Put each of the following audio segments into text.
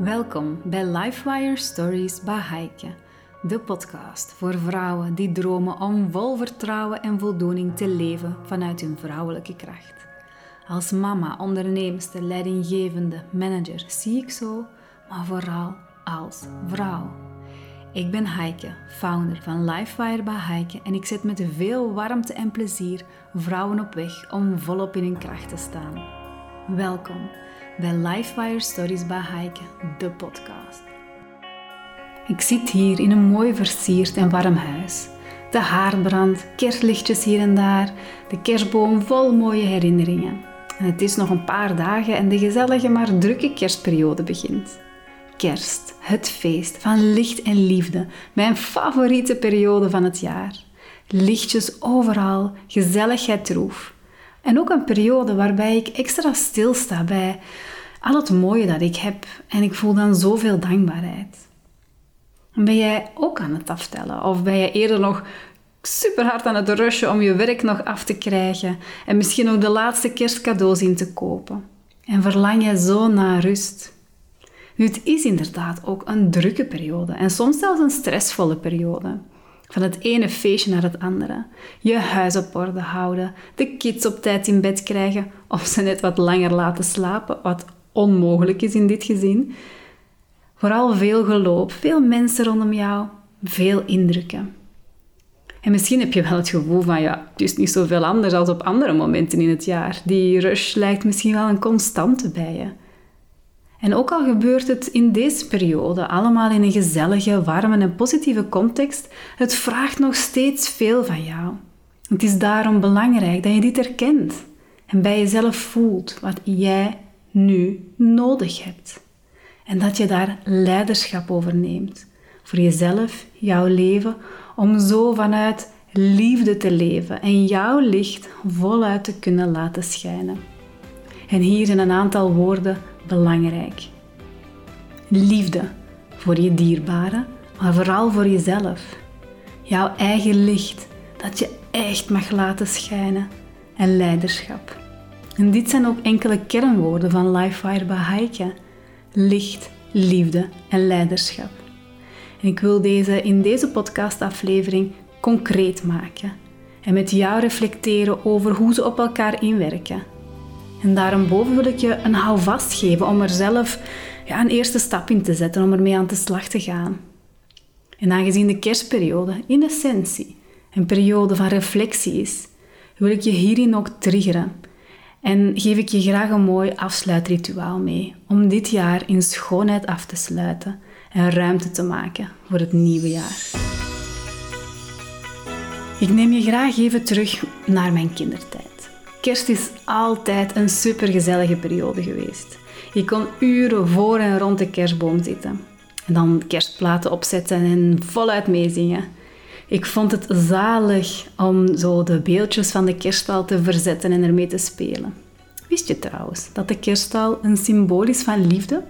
Welkom bij Lifewire Stories bij Heike, de podcast voor vrouwen die dromen om vol vertrouwen en voldoening te leven vanuit hun vrouwelijke kracht. Als mama, onderneemster, leidinggevende, manager zie ik zo, maar vooral als vrouw. Ik ben Heike, founder van Lifewire bij Heike en ik zet met veel warmte en plezier vrouwen op weg om volop in hun kracht te staan. Welkom bij Lifewire Stories bij Heike, de podcast. Ik zit hier in een mooi versierd en warm huis. De haardbrand, kerstlichtjes hier en daar, de kerstboom vol mooie herinneringen. En het is nog een paar dagen en de gezellige maar drukke kerstperiode begint. Kerst, het feest van licht en liefde, mijn favoriete periode van het jaar. Lichtjes overal, gezelligheid troef. En ook een periode waarbij ik extra stilsta bij al het mooie dat ik heb en ik voel dan zoveel dankbaarheid. Ben jij ook aan het aftellen of ben je eerder nog super hard aan het rushen om je werk nog af te krijgen en misschien ook de laatste kerstcadeaus in te kopen? En verlang je zo naar rust? Nu, het is inderdaad ook een drukke periode en soms zelfs een stressvolle periode. Van het ene feestje naar het andere. Je huis op orde houden, de kids op tijd in bed krijgen of ze net wat langer laten slapen, wat onmogelijk is in dit gezin. Vooral veel geloop, veel mensen rondom jou, veel indrukken. En misschien heb je wel het gevoel van ja, het is niet zoveel anders als op andere momenten in het jaar. Die rush lijkt misschien wel een constante bij je. En ook al gebeurt het in deze periode allemaal in een gezellige, warme en positieve context, het vraagt nog steeds veel van jou. Het is daarom belangrijk dat je dit herkent en bij jezelf voelt wat jij nu nodig hebt. En dat je daar leiderschap over neemt. Voor jezelf, jouw leven, om zo vanuit liefde te leven en jouw licht voluit te kunnen laten schijnen. En hier zijn een aantal woorden belangrijk. Liefde voor je dierbaren, maar vooral voor jezelf. Jouw eigen licht dat je echt mag laten schijnen en leiderschap. En dit zijn ook enkele kernwoorden van Lifefire bij Heike. Licht, liefde en leiderschap. En ik wil deze in deze podcastaflevering concreet maken en met jou reflecteren over hoe ze op elkaar inwerken. En daarboven wil ik je een houvast geven om er zelf ja, een eerste stap in te zetten, om ermee aan de slag te gaan. En aangezien de kerstperiode in essentie een periode van reflectie is, wil ik je hierin ook triggeren en geef ik je graag een mooi afsluitrituaal mee om dit jaar in schoonheid af te sluiten en ruimte te maken voor het nieuwe jaar. Ik neem je graag even terug naar mijn kindertijd. Kerst is altijd een supergezellige periode geweest. Ik kon uren voor en rond de kerstboom zitten. En dan kerstplaten opzetten en voluit meezingen. Ik vond het zalig om zo de beeldjes van de kerststal te verzetten en ermee te spelen. Wist je trouwens dat de kerststal een symbool is van liefde?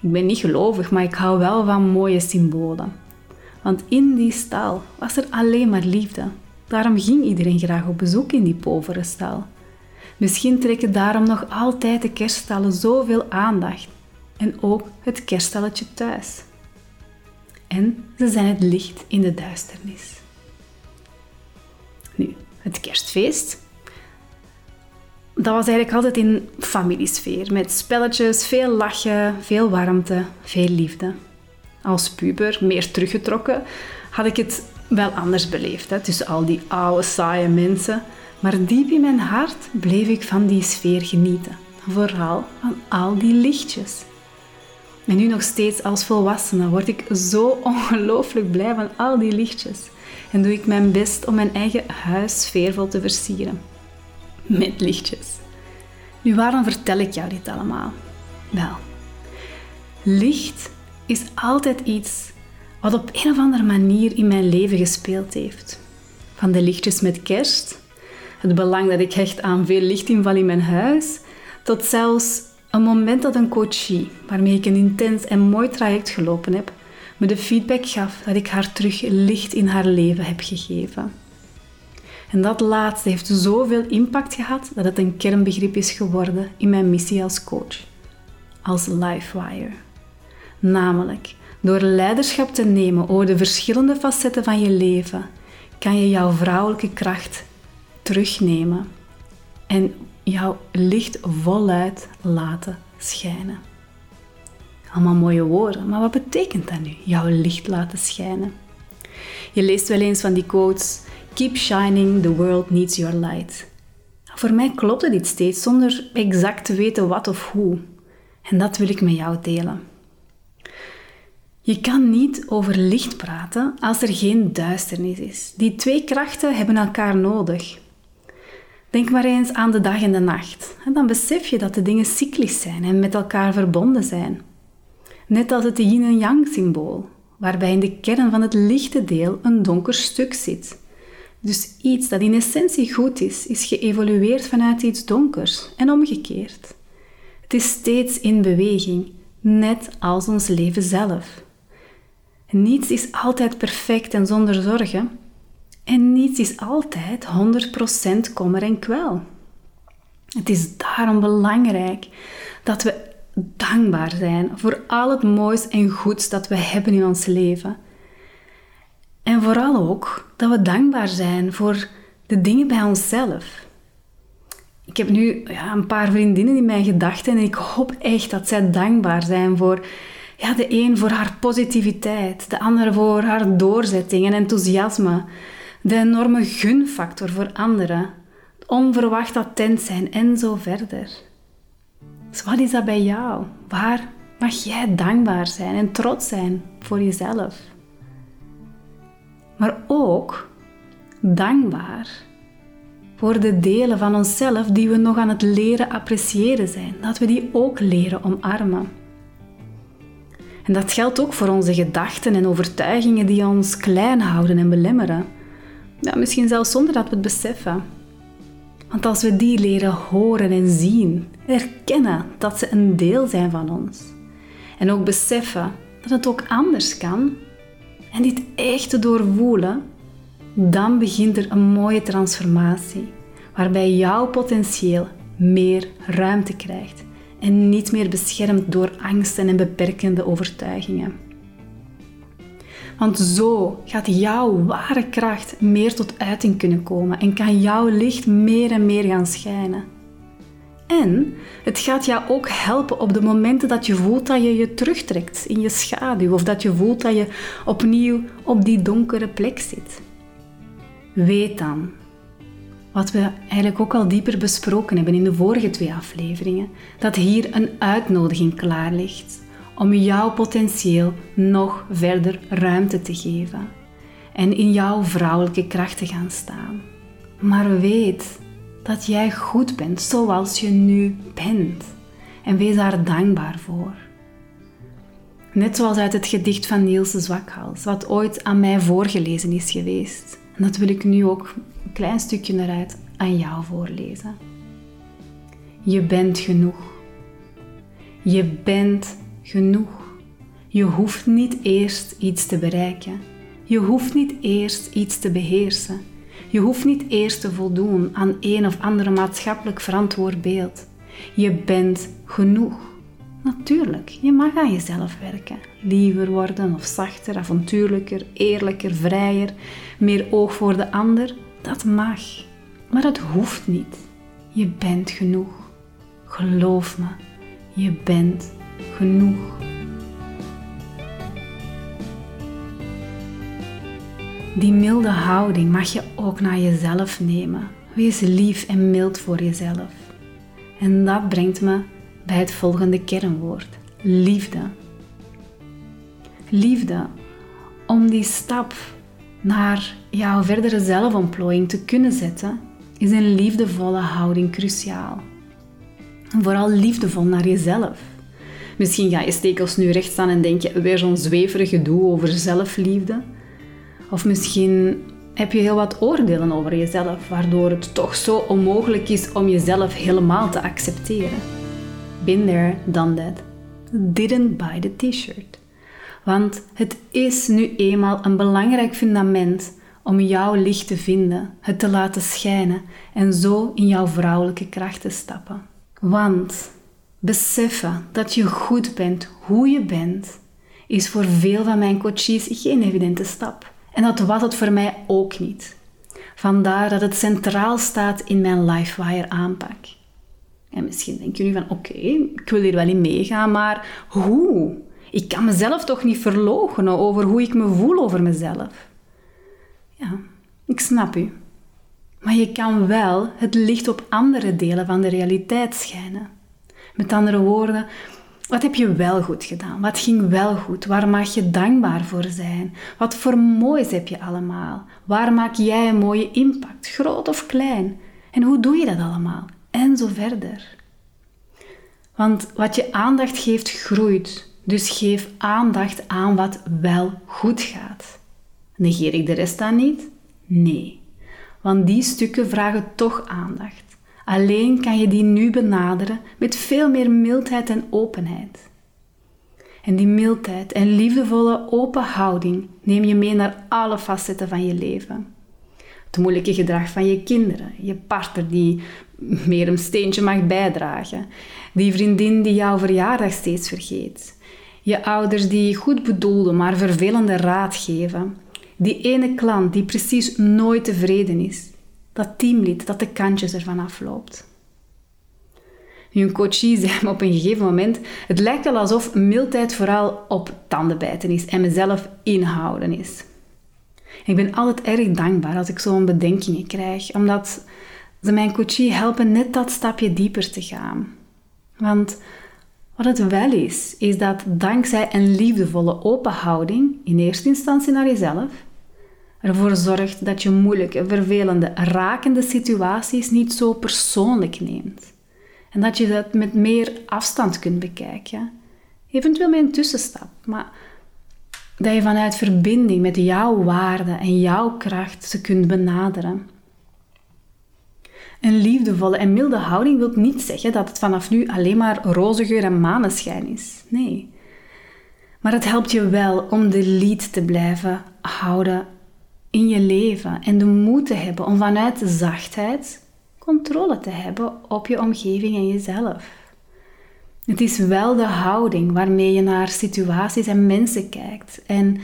Ik ben niet gelovig, maar ik hou wel van mooie symbolen. Want in die stal was er alleen maar liefde. Daarom ging iedereen graag op bezoek in die povere stal. Misschien trekken daarom nog altijd de kerststallen zoveel aandacht. En ook het kerststalletje thuis. En ze zijn het licht in de duisternis. Nu, het kerstfeest. Dat was eigenlijk altijd in familiesfeer, met spelletjes, veel lachen, veel warmte, veel liefde. Als puber, meer teruggetrokken, had ik het wel anders beleefd, hè, tussen al die oude, saaie mensen. Maar diep in mijn hart bleef ik van die sfeer genieten. Vooral van al die lichtjes. En nu nog steeds als volwassene word ik zo ongelooflijk blij van al die lichtjes. En doe ik mijn best om mijn eigen huis sfeervol te versieren. Met lichtjes. Nu, waarom vertel ik jou dit allemaal? Wel, licht is altijd iets wat op een of andere manier in mijn leven gespeeld heeft. Van de lichtjes met kerst, het belang dat ik hecht aan veel lichtinval in mijn huis, tot zelfs een moment dat een coachie, waarmee ik een intens en mooi traject gelopen heb, me de feedback gaf dat ik haar terug licht in haar leven heb gegeven. En dat laatste heeft zoveel impact gehad dat het een kernbegrip is geworden in mijn missie als coach, als Lifewire. Namelijk, door leiderschap te nemen over de verschillende facetten van je leven, kan je jouw vrouwelijke kracht terugnemen en jouw licht voluit laten schijnen. Allemaal mooie woorden, maar wat betekent dat nu, jouw licht laten schijnen? Je leest wel eens van die quotes: Keep shining, the world needs your light. Voor mij klopte dit steeds zonder exact te weten wat of hoe. En dat wil ik met jou delen. Je kan niet over licht praten als er geen duisternis is. Die twee krachten hebben elkaar nodig. Denk maar eens aan de dag en de nacht. En dan besef je dat de dingen cyclisch zijn en met elkaar verbonden zijn. Net als het yin en yang symbool, waarbij in de kern van het lichte deel een donker stuk zit. Dus iets dat in essentie goed is, is geëvolueerd vanuit iets donkers en omgekeerd. Het is steeds in beweging, net als ons leven zelf. Niets is altijd perfect en zonder zorgen. En niets is altijd 100% kommer en kwel. Het is daarom belangrijk dat we dankbaar zijn voor al het moois en goeds dat we hebben in ons leven. En vooral ook dat we dankbaar zijn voor de dingen bij onszelf. Ik heb nu ja, een paar vriendinnen in mijn gedachten en ik hoop echt dat zij dankbaar zijn voor ja, de een voor haar positiviteit, de ander voor haar doorzetting en enthousiasme, de enorme gunfactor voor anderen, onverwacht attent zijn en zo verder. Dus wat is dat bij jou? Waar mag jij dankbaar zijn en trots zijn voor jezelf? Maar ook dankbaar voor de delen van onszelf die we nog aan het leren appreciëren zijn. Dat we die ook leren omarmen. En dat geldt ook voor onze gedachten en overtuigingen die ons klein houden en belemmeren. Ja, misschien zelfs zonder dat we het beseffen. Want als we die leren horen en zien, erkennen dat ze een deel zijn van ons. En ook beseffen dat het ook anders kan en dit echt te doorvoelen, dan begint er een mooie transformatie waarbij jouw potentieel meer ruimte krijgt en niet meer beschermd door angsten en beperkende overtuigingen. Want zo gaat jouw ware kracht meer tot uiting kunnen komen en kan jouw licht meer en meer gaan schijnen. En het gaat jou ook helpen op de momenten dat je voelt dat je je terugtrekt in je schaduw of dat je voelt dat je opnieuw op die donkere plek zit. Weet dan wat we eigenlijk ook al dieper besproken hebben in de vorige twee afleveringen, dat hier een uitnodiging klaar ligt om jouw potentieel nog verder ruimte te geven en in jouw vrouwelijke kracht te gaan staan. Maar weet dat jij goed bent zoals je nu bent en wees daar dankbaar voor. Net zoals uit het gedicht van Niels de Zwakhals, wat ooit aan mij voorgelezen is geweest. En dat wil ik nu ook een klein stukje eruit aan jou voorlezen. Je bent genoeg. Je bent genoeg. Je hoeft niet eerst iets te bereiken. Je hoeft niet eerst iets te beheersen. Je hoeft niet eerst te voldoen aan een of andere maatschappelijk verantwoord beeld. Je bent genoeg. Natuurlijk, je mag aan jezelf werken. Liever worden of zachter, avontuurlijker, eerlijker, vrijer, meer oog voor de ander. Dat mag. Maar dat hoeft niet. Je bent genoeg. Geloof me, je bent genoeg. Die milde houding mag je ook naar jezelf nemen. Wees lief en mild voor jezelf. En dat brengt me bij het volgende kernwoord: liefde. Liefde, om die stap naar jouw verdere zelfontplooiing te kunnen zetten, is een liefdevolle houding cruciaal. vooral liefdevol naar jezelf. Misschien ga je stekels nu recht staan en denk je weer zo'n zweverig gedoe over zelfliefde. Of misschien heb je heel wat oordelen over jezelf, waardoor het toch zo onmogelijk is om jezelf helemaal te accepteren. Been there, done that. Didn't buy the t-shirt. Want het is nu eenmaal een belangrijk fundament om jouw licht te vinden, het te laten schijnen en zo in jouw vrouwelijke kracht te stappen. Want beseffen dat je goed bent hoe je bent is voor veel van mijn coaches geen evidente stap. En dat was het voor mij ook niet. Vandaar dat het centraal staat in mijn LifeWire aanpak. En misschien denk je nu van, oké, ik wil hier wel in meegaan, maar hoe? Ik kan mezelf toch niet verloochenen over hoe ik me voel over mezelf? Ja, ik snap u. Maar je kan wel het licht op andere delen van de realiteit schijnen. Met andere woorden, wat heb je wel goed gedaan? Wat ging wel goed? Waar mag je dankbaar voor zijn? Wat voor moois heb je allemaal? Waar maak jij een mooie impact, groot of klein? En hoe doe je dat allemaal? En zo verder. Want wat je aandacht geeft, groeit. Dus geef aandacht aan wat wel goed gaat. Negeer ik de rest dan niet? Nee. Want die stukken vragen toch aandacht. Alleen kan je die nu benaderen met veel meer mildheid en openheid. En die mildheid en liefdevolle open houding neem je mee naar alle facetten van je leven. Het moeilijke gedrag van je kinderen, je partner die meer een steentje mag bijdragen, die vriendin die jouw verjaardag steeds vergeet, je ouders die goed bedoelden maar vervelende raad geven, die ene klant die precies nooit tevreden is, dat teamlid dat de kantjes ervan afloopt. Nu, een coachie zei me op een gegeven moment: Het lijkt wel alsof mildheid vooral op tandenbijten is en mezelf inhouden is. Ik ben altijd erg dankbaar als ik zo'n bedenkingen krijg, omdat ze mijn coachie helpen net dat stapje dieper te gaan. Want wat het wel is, is dat dankzij een liefdevolle open houding, in eerste instantie naar jezelf, ervoor zorgt dat je moeilijke, vervelende, rakende situaties niet zo persoonlijk neemt. En dat je dat met meer afstand kunt bekijken. Eventueel met een tussenstap, maar dat je vanuit verbinding met jouw waarde en jouw kracht ze kunt benaderen. Een liefdevolle en milde houding wil niet zeggen dat het vanaf nu alleen maar roze geur en maneschijn is. Nee. Maar het helpt je wel om de lead te blijven houden in je leven en de moed te hebben om vanuit zachtheid controle te hebben op je omgeving en jezelf. Het is wel de houding waarmee je naar situaties en mensen kijkt en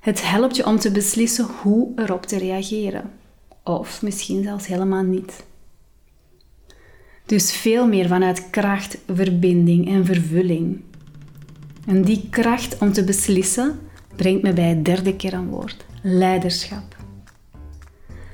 het helpt je om te beslissen hoe erop te reageren. Of misschien zelfs helemaal niet. Dus veel meer vanuit kracht, verbinding en vervulling. En die kracht om te beslissen brengt me bij het derde kernwoord: leiderschap.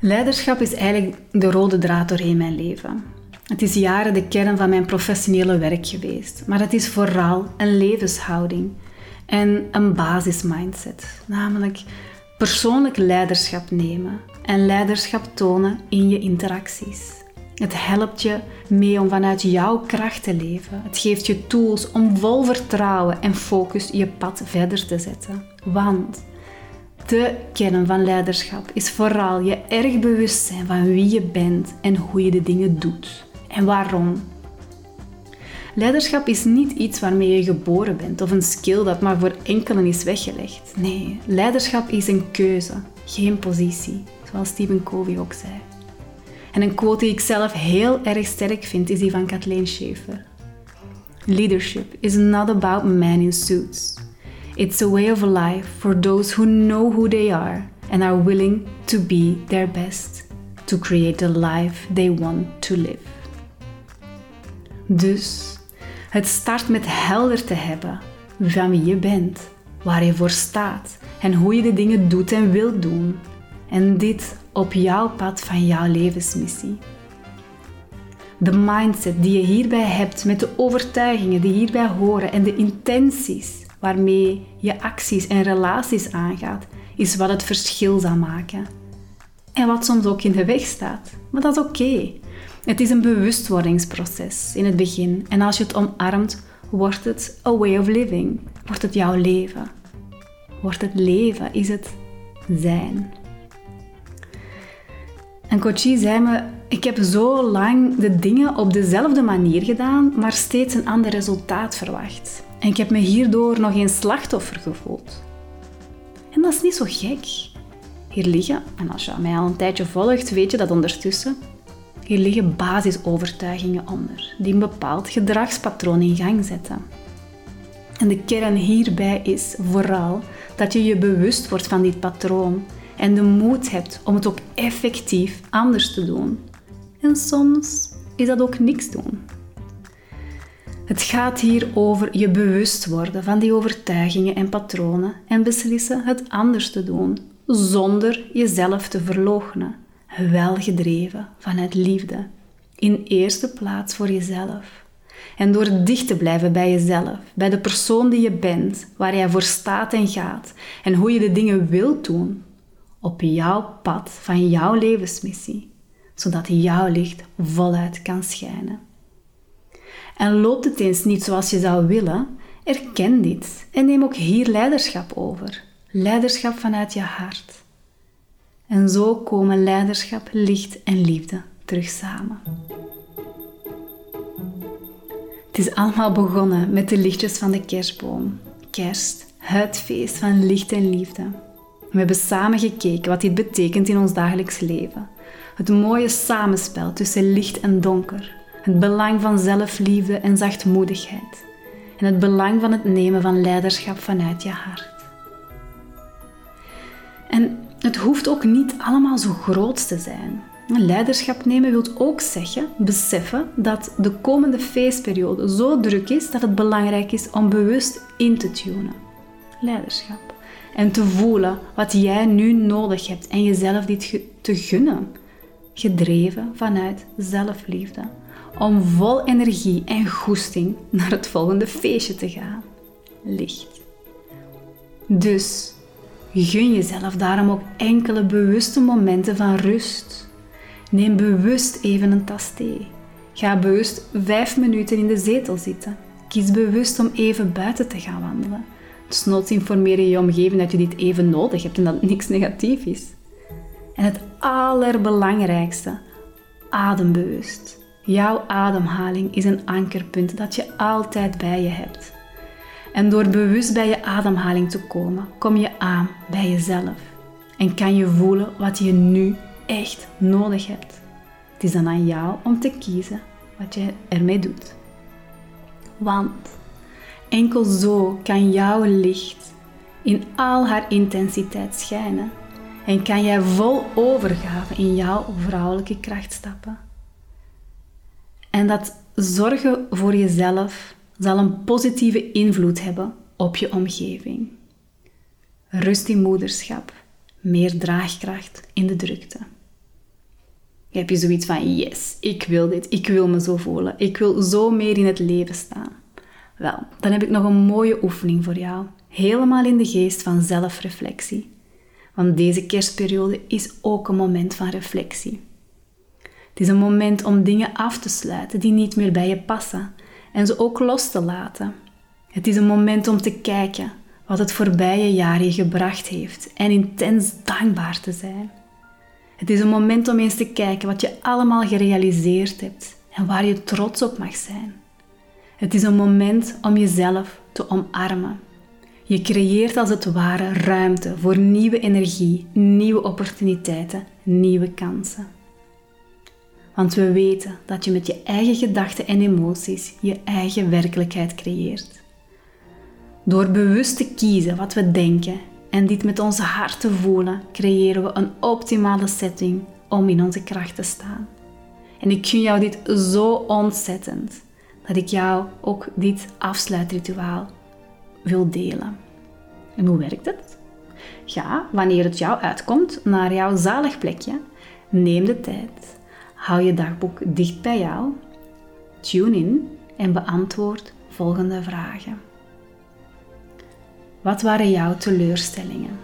Leiderschap is eigenlijk de rode draad doorheen mijn leven. Het is jaren de kern van mijn professionele werk geweest, maar het is vooral een levenshouding en een basismindset, namelijk persoonlijk leiderschap nemen en leiderschap tonen in je interacties. Het helpt je mee om vanuit jouw kracht te leven. Het geeft je tools om vol vertrouwen en focus je pad verder te zetten. Want de kern van leiderschap is vooral je erg bewust zijn van wie je bent en hoe je de dingen doet. En waarom. Leiderschap is niet iets waarmee je geboren bent of een skill dat maar voor enkelen is weggelegd. Nee, leiderschap is een keuze, geen positie, zoals Stephen Covey ook zei. En een quote die ik zelf heel erg sterk vind is die van Kathleen Schaefer. Leadership is not about men in suits. It's a way of life for those who know who they are and are willing to be their best to create the life they want to live. Dus het start met helder te hebben van wie je bent, waar je voor staat en hoe je de dingen doet en wilt doen. En dit op jouw pad van jouw levensmissie. De mindset die je hierbij hebt met de overtuigingen die hierbij horen en de intenties waarmee je acties en relaties aangaat, is wat het verschil zal maken. En wat soms ook in de weg staat. Maar dat is oké. Het is een bewustwordingsproces in het begin. En als je het omarmt, wordt het a way of living. Wordt het jouw leven. Wordt het leven, is het zijn. Een coachie zei me, ik heb zo lang de dingen op dezelfde manier gedaan, maar steeds een ander resultaat verwacht. En ik heb me hierdoor nog een slachtoffer gevoeld. En dat is niet zo gek. Hier liggen, en als je mij al een tijdje volgt, weet je dat ondertussen, hier liggen basisovertuigingen onder, die een bepaald gedragspatroon in gang zetten. En de kern hierbij is vooral dat je je bewust wordt van dit patroon en de moed hebt om het ook effectief anders te doen. En soms is dat ook niks doen. Het gaat hier over je bewust worden van die overtuigingen en patronen en beslissen het anders te doen, zonder jezelf te verloochenen, wel gedreven vanuit liefde, in eerste plaats voor jezelf. En door dicht te blijven bij jezelf, bij de persoon die je bent, waar jij voor staat en gaat, en hoe je de dingen wilt doen, op jouw pad van jouw levensmissie, zodat jouw licht voluit kan schijnen. En loopt het eens niet zoals je zou willen, erken dit en neem ook hier leiderschap over. Leiderschap vanuit je hart. En zo komen leiderschap, licht en liefde terug samen. Het is allemaal begonnen met de lichtjes van de kerstboom. Kerst, het feest van licht en liefde. We hebben samen gekeken wat dit betekent in ons dagelijks leven. Het mooie samenspel tussen licht en donker. Het belang van zelfliefde en zachtmoedigheid. En het belang van het nemen van leiderschap vanuit je hart. En het hoeft ook niet allemaal zo groot te zijn. Leiderschap nemen wil ook zeggen beseffen dat de komende feestperiode zo druk is dat het belangrijk is om bewust in te tunen. Leiderschap. En te voelen wat jij nu nodig hebt en jezelf dit te gunnen. Gedreven vanuit zelfliefde. Om vol energie en goesting naar het volgende feestje te gaan. Licht. Dus gun jezelf daarom ook enkele bewuste momenten van rust Neem bewust even een tas thee. Ga bewust vijf minuten in de zetel zitten. Kies bewust om even buiten te gaan wandelen. Desnoods informeer je je omgeving dat je dit even nodig hebt en dat het niks negatief is. En het allerbelangrijkste, adembewust. Jouw ademhaling is een ankerpunt dat je altijd bij je hebt. En door bewust bij je ademhaling te komen, kom je aan bij jezelf. En kan je voelen wat je nu echt nodig hebt. Het is dan aan jou om te kiezen wat je ermee doet. Want enkel zo kan jouw licht in al haar intensiteit schijnen en kan jij vol overgave in jouw vrouwelijke kracht stappen. En dat zorgen voor jezelf zal een positieve invloed hebben op je omgeving. Rust in moederschap, meer draagkracht in de drukte heb je zoiets van, yes, ik wil dit, ik wil me zo voelen, ik wil zo meer in het leven staan. Wel, dan heb ik nog een mooie oefening voor jou, helemaal in de geest van zelfreflectie. Want deze kerstperiode is ook een moment van reflectie. Het is een moment om dingen af te sluiten die niet meer bij je passen en ze ook los te laten. Het is een moment om te kijken wat het voorbije jaar je gebracht heeft en intens dankbaar te zijn. Het is een moment om eens te kijken wat je allemaal gerealiseerd hebt en waar je trots op mag zijn. Het is een moment om jezelf te omarmen. Je creëert als het ware ruimte voor nieuwe energie, nieuwe opportuniteiten, nieuwe kansen. Want we weten dat je met je eigen gedachten en emoties je eigen werkelijkheid creëert. Door bewust te kiezen wat we denken en dit met onze hart te voelen, creëren we een optimale setting om in onze kracht te staan. En ik gun jou dit zo ontzettend dat ik jou ook dit afsluitrituaal wil delen. En hoe werkt het? Ga, wanneer het jou uitkomt, naar jouw zalig plekje. Neem de tijd. Hou je dagboek dicht bij jou. Tune in en beantwoord volgende vragen. Wat waren jouw teleurstellingen?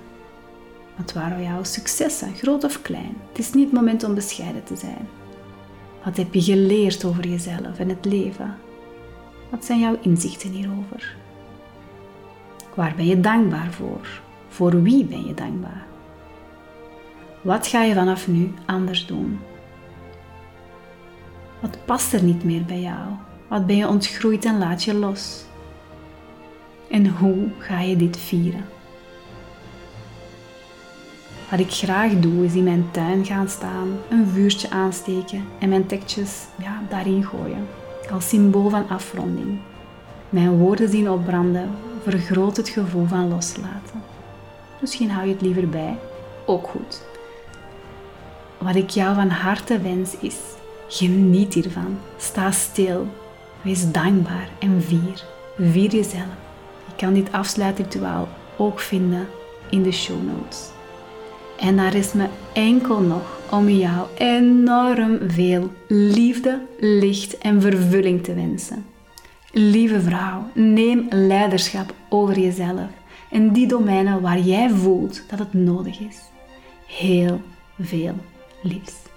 Wat waren jouw successen, groot of klein? Het is niet het moment om bescheiden te zijn. Wat heb je geleerd over jezelf en het leven? Wat zijn jouw inzichten hierover? Waar ben je dankbaar voor? Voor wie ben je dankbaar? Wat ga je vanaf nu anders doen? Wat past er niet meer bij jou? Wat ben je ontgroeid en laat je los? En hoe ga je dit vieren? Wat ik graag doe is in mijn tuin gaan staan, een vuurtje aansteken en mijn tekjes ja, daarin gooien. Als symbool van afronding. Mijn woorden zien opbranden vergroot het gevoel van loslaten. Misschien hou je het liever bij, ook goed. Wat ik jou van harte wens is: geniet hiervan, sta stil, wees dankbaar en vier. Vier jezelf. Je kan dit afsluitrituaal ook vinden in de show notes. En daar is me enkel nog om jou enorm veel liefde, licht en vervulling te wensen. Lieve vrouw, neem leiderschap over jezelf en die domeinen waar jij voelt dat het nodig is. Heel veel liefs.